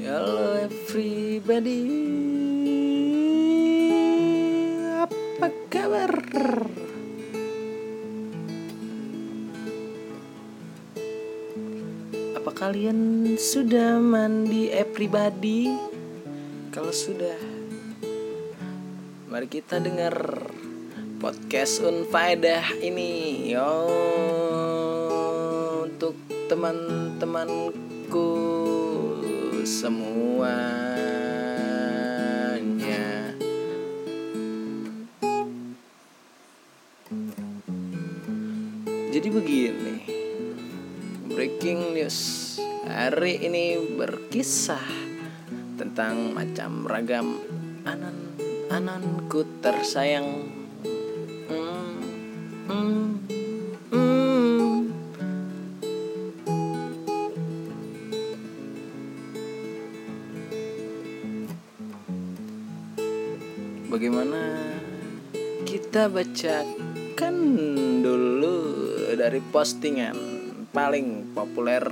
Hello everybody Apa kalian sudah mandi? Everybody? Kalau sudah Mari kita dengar podcast Unfaedah ini. Yo Untuk teman-temanku semuanya. Jadi begini Breaking news. Hari ini berkisah Tentang macam ragam Anan Ananku tersayang. Hmm, hmm, hmm. Bagaimana kita bacakan dulu dari postingan paling populer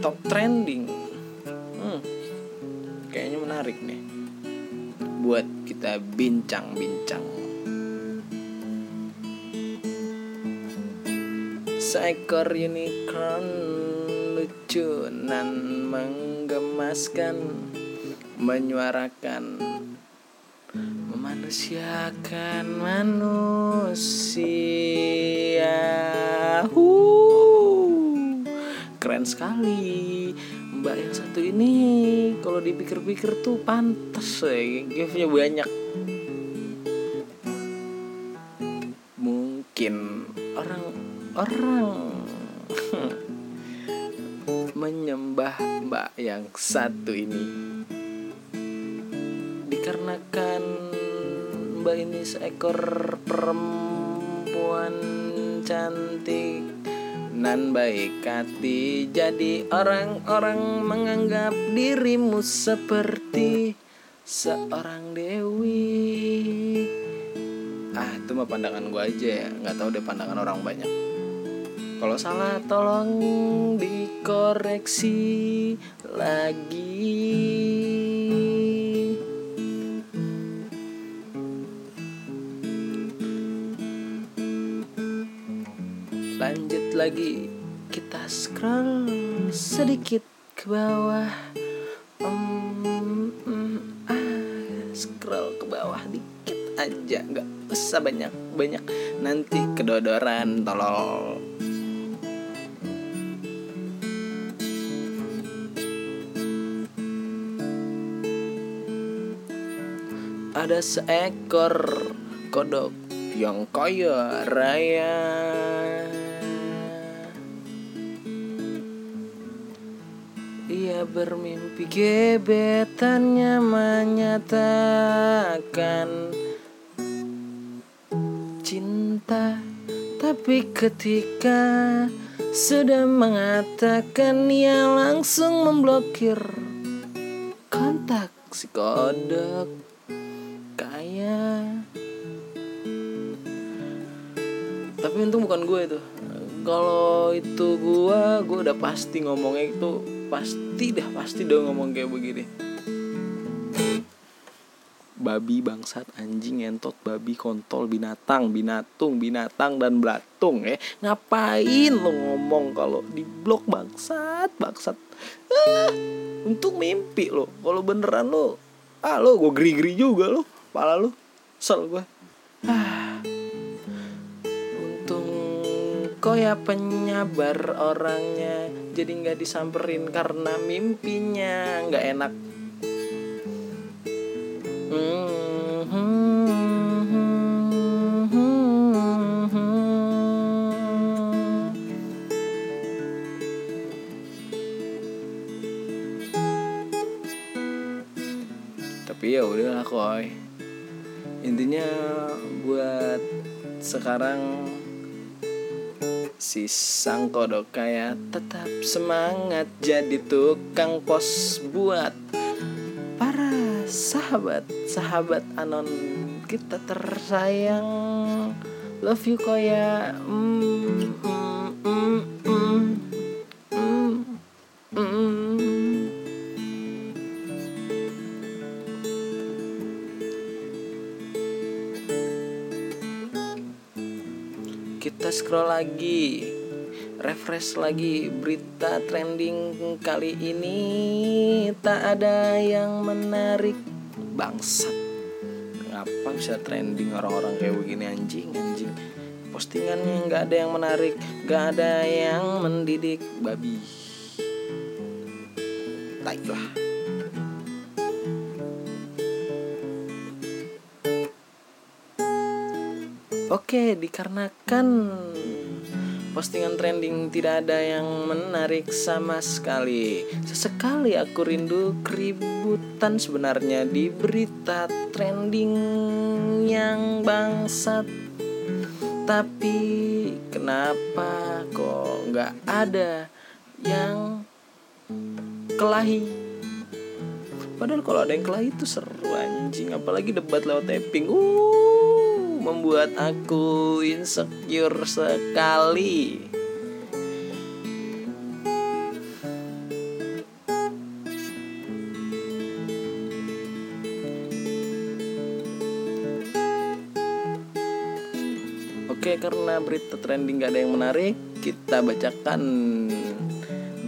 top trending. Hmm, kayaknya menarik nih buat kita bincang-bincang. Seekor unicorn lucu nan menggemaskan menyuarakan memanusiakan manusia. Keren sekali. Mbak yang satu ini kalau dipikir-pikir tuh pantas ya giftnya banyak. Mungkin orang-orang menyembah mbak yang satu ini. Dikarenakan mbak ini seekor perempuan cantik nan baik hati. Jadi orang-orang menganggap dirimu seperti seorang dewi. Ah itu mah pandangan gue aja ya. Nggak tahu deh pandangan orang banyak. Kalau salah tolong dikoreksi lagi lagi. Kita scroll sedikit ke bawah. Um, um, ah, scroll ke bawah dikit aja. Nggak usah banyak banyak. Nanti kedodoran tolol. Ada seekor kodok yang kaya raya Ia bermimpi gebetannya menyatakan cinta. Tapi ketika sudah mengatakan ia langsung memblokir kontak si kodok. Kaya. Tapi untung bukan gue itu. Kalau itu gue gue udah pasti ngomongnya itu pasti dah pasti dong ngomong kayak begini. Babi bangsat anjing entot babi kontol binatang binatung binatang dan belatung eh. Ngapain lo ngomong kalau di blok bangsat bangsat? Ah, untung mimpi lo. Kalau beneran lo ah lo gue geri geri juga lo pala lo. Sel gue ah ya penyabar orangnya. Jadi nggak disamperin karena mimpinya. Nggak enak. Tapi Si sang kodok kaya tetap semangat Jadi tukang pos buat Para sahabat Sahabat anon kita tersayang. Love you koya. Mm, mm, mm, Kita scroll lagi. Refresh lagi berita trending kali ini. Tak ada yang menarik. Bangsat. Ngapa bisa trending orang-orang kayak begini anjing anjing? Postingannya nggak ada yang menarik nggak ada yang mendidik Babi. Tai Oke, dikarenakan postingan trending tidak ada yang menarik sama sekali. Sesekali aku rindu keributan sebenarnya di berita trending yang bangsat. Tapi kenapa kok nggak ada yang kelahi? Padahal kalau ada yang kelahi itu seru anjing, apalagi debat lewat tapping. Uh membuat aku insecure sekali. Oke, karena berita trending gak ada yang menarik, kita bacakan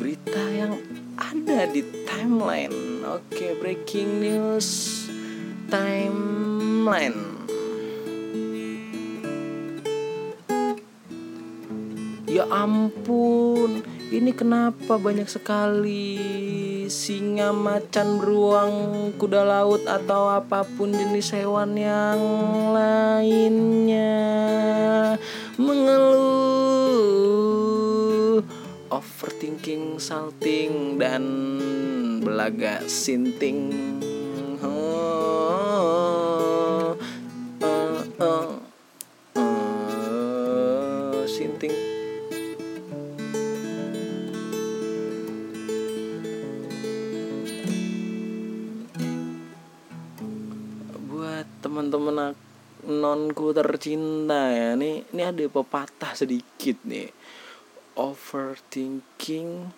berita yang ada di timeline. Oke, breaking news timeline. Ya ampun, ini kenapa banyak sekali singa, macan, beruang, kuda laut atau apa pun jenis hewan yang lainnya mengeluh, overthinking, salting dan belaga sinting. Nonku tercinta ya. Nih ini ada pepatah sedikit nih. Overthinking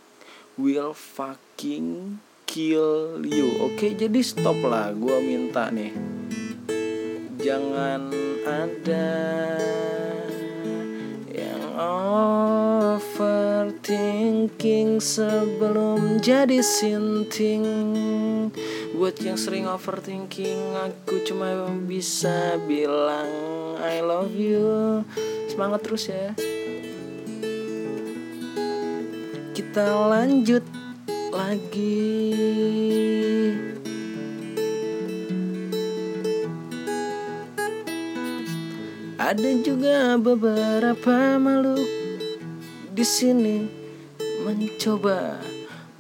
will fucking kill you. Oke jadi stop lah. Gua minta nih. Jangan ada yang overthinking sebelum jadi sinting Buat yang sering overthinking Aku cuma bisa bilang I love you. Semangat terus ya. Kita lanjut lagi. Ada juga beberapa makhluk di sini mencoba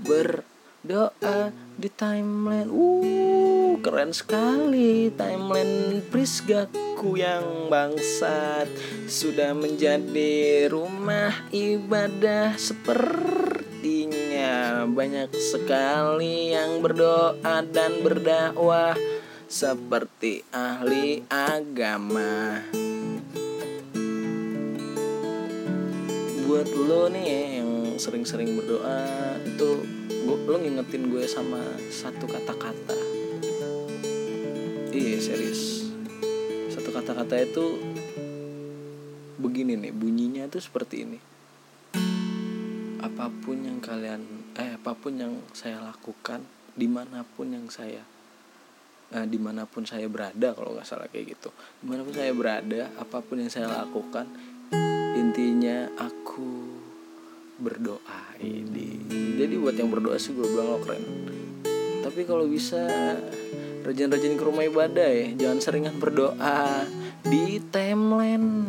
berdoa di timeline. Uh, keren sekali timeline Prisgaku yang bangsat sudah menjadi rumah ibadah sepertinya banyak sekali yang berdoa dan berdakwah seperti ahli agama. buat lo nih ya, yang sering-sering berdoa itu lo ngingetin gue sama satu kata-kata. Iya serius. Satu kata-kata itu begini nih bunyinya itu seperti ini. Apa pun yang kalian eh apa pun yang saya lakukan di mana pun yang saya eh, di mana pun saya berada kalau nggak salah kayak gitu. Di mana pun saya berada apa pun yang saya lakukan intinya aku berdoa ini jadi buat yang berdoa sih gue bilang lo keren. Tapi kalau bisa rajin-rajin ke rumah ibadah ya. Jangan seringan berdoa. Di timeline.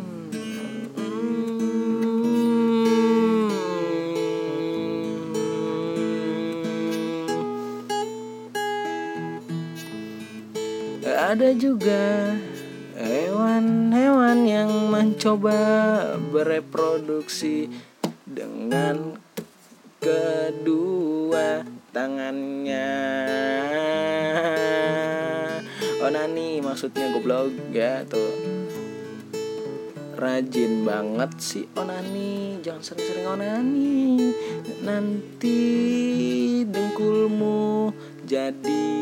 Ada juga hewan-hewan yang mencoba bereproduksi dengan kedua tangannya. Onani maksudnya goblok ya tuh. Rajin banget sih onani. Jangan sering-sering onani. Nanti dengkulmu jadi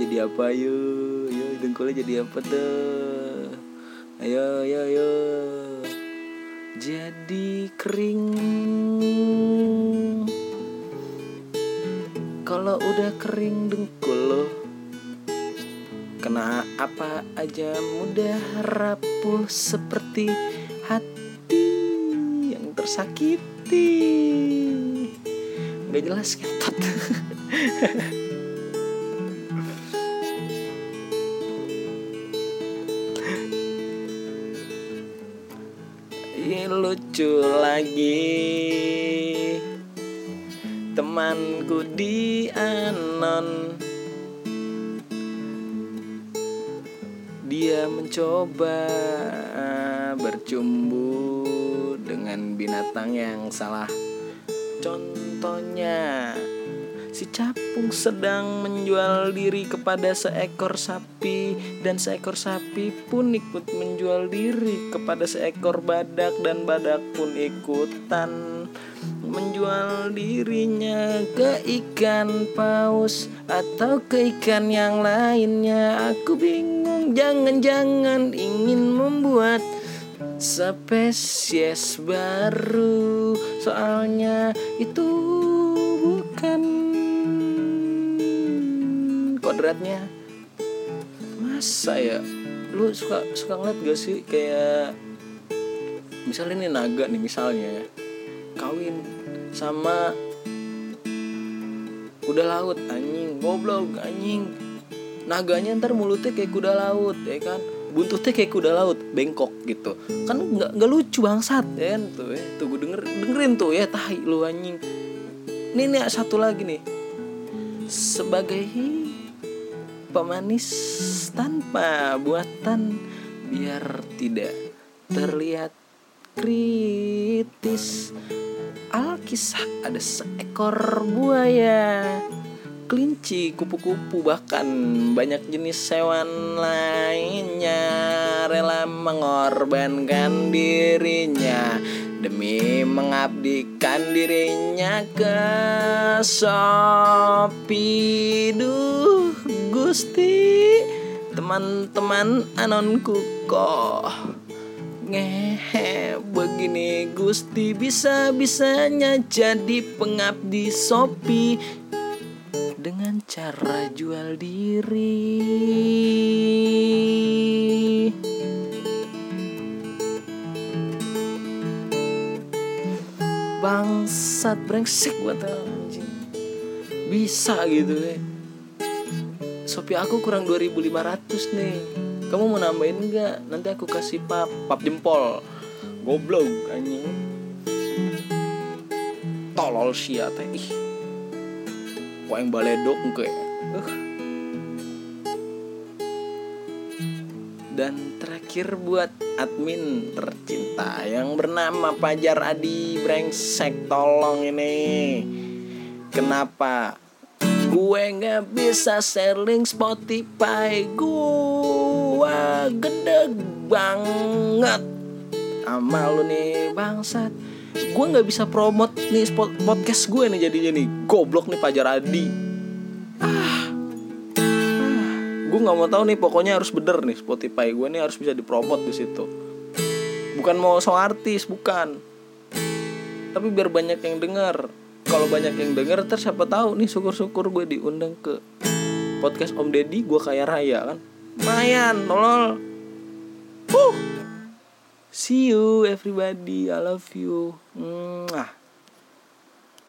jadi apa? Yuk yuk dengkulnya jadi apa tuh? Ayo ayo ayo jadi kering. Kalau udah kering dengkul lo kena apa aja mudah rapuh seperti hati yang tersakiti. Nggak jelas ketot lucu lagi. Temanku di anon. Dia mencoba bercumbu dengan binatang yang salah. Contohnya Si capung sedang menjual diri kepada seekor sapi Dan seekor sapi pun ikut menjual diri kepada seekor badak Dan badak pun ikutan menjual dirinya ke ikan paus Atau ke ikan yang lainnya. Aku bingung jangan-jangan ingin membuat spesies baru. Soalnya itu bukan kodratnya. Masa ya? Lu suka suka ngeliat gak sih kayak misalnya ini naga nih misalnya ya. Kawin sama kuda laut anjing goblok anjing. Naganya ntar mulutnya kayak kuda laut ya kan? Buntutnya kayak kuda laut bengkok gitu. Kan nggak nggak lucu bangsat ya kan? Tuh ya. Tuh gue denger dengerin tuh ya tahi lu anjing. Ini nih satu lagi nih. Sebagai pemanis tanpa buatan biar tidak terlihat kritis. Alkisah ada seekor buaya kelinci kupu-kupu bahkan banyak jenis hewan lainnya. Rela mengorbankan dirinya demi mengabdikan dirinya ke Shopee. Duh Gusti teman-teman anonku kok ngehe. Begini Gusti bisa-bisanya jadi pengabdi Shopee dengan cara jual diri bangsat brengsek buat anjing. Bisa gitu ya Shopee aku kurang 2500 nih. Kamu mau nambahin nggak? Nanti aku kasih pap pap jempol. Goblok anjing. Tolol sia teh. Ih. Yang baledok ke uh. Dan terakhir buat admin tercinta yang bernama Pajar Adi brengsek tolong ini. Kenapa? Gue nggak bisa sharing Spotify gue gede banget sama lu nih bangsat. Gue nggak bisa promote nih podcast gue nih jadinya nih. Goblok nih Pajar Adi gue nggak mau tahu nih pokoknya harus bener nih Spotify gue nih harus bisa dipromot di situ. Bukan mau so artis bukan. Tapi biar banyak yang dengar kalau banyak yang denger terus siapa tahu nih syukur-syukur gue diundang ke podcast Om Deddy gue kayak raya kan? Lumayan tolol. Uh see you everybody. I love you. Mwah.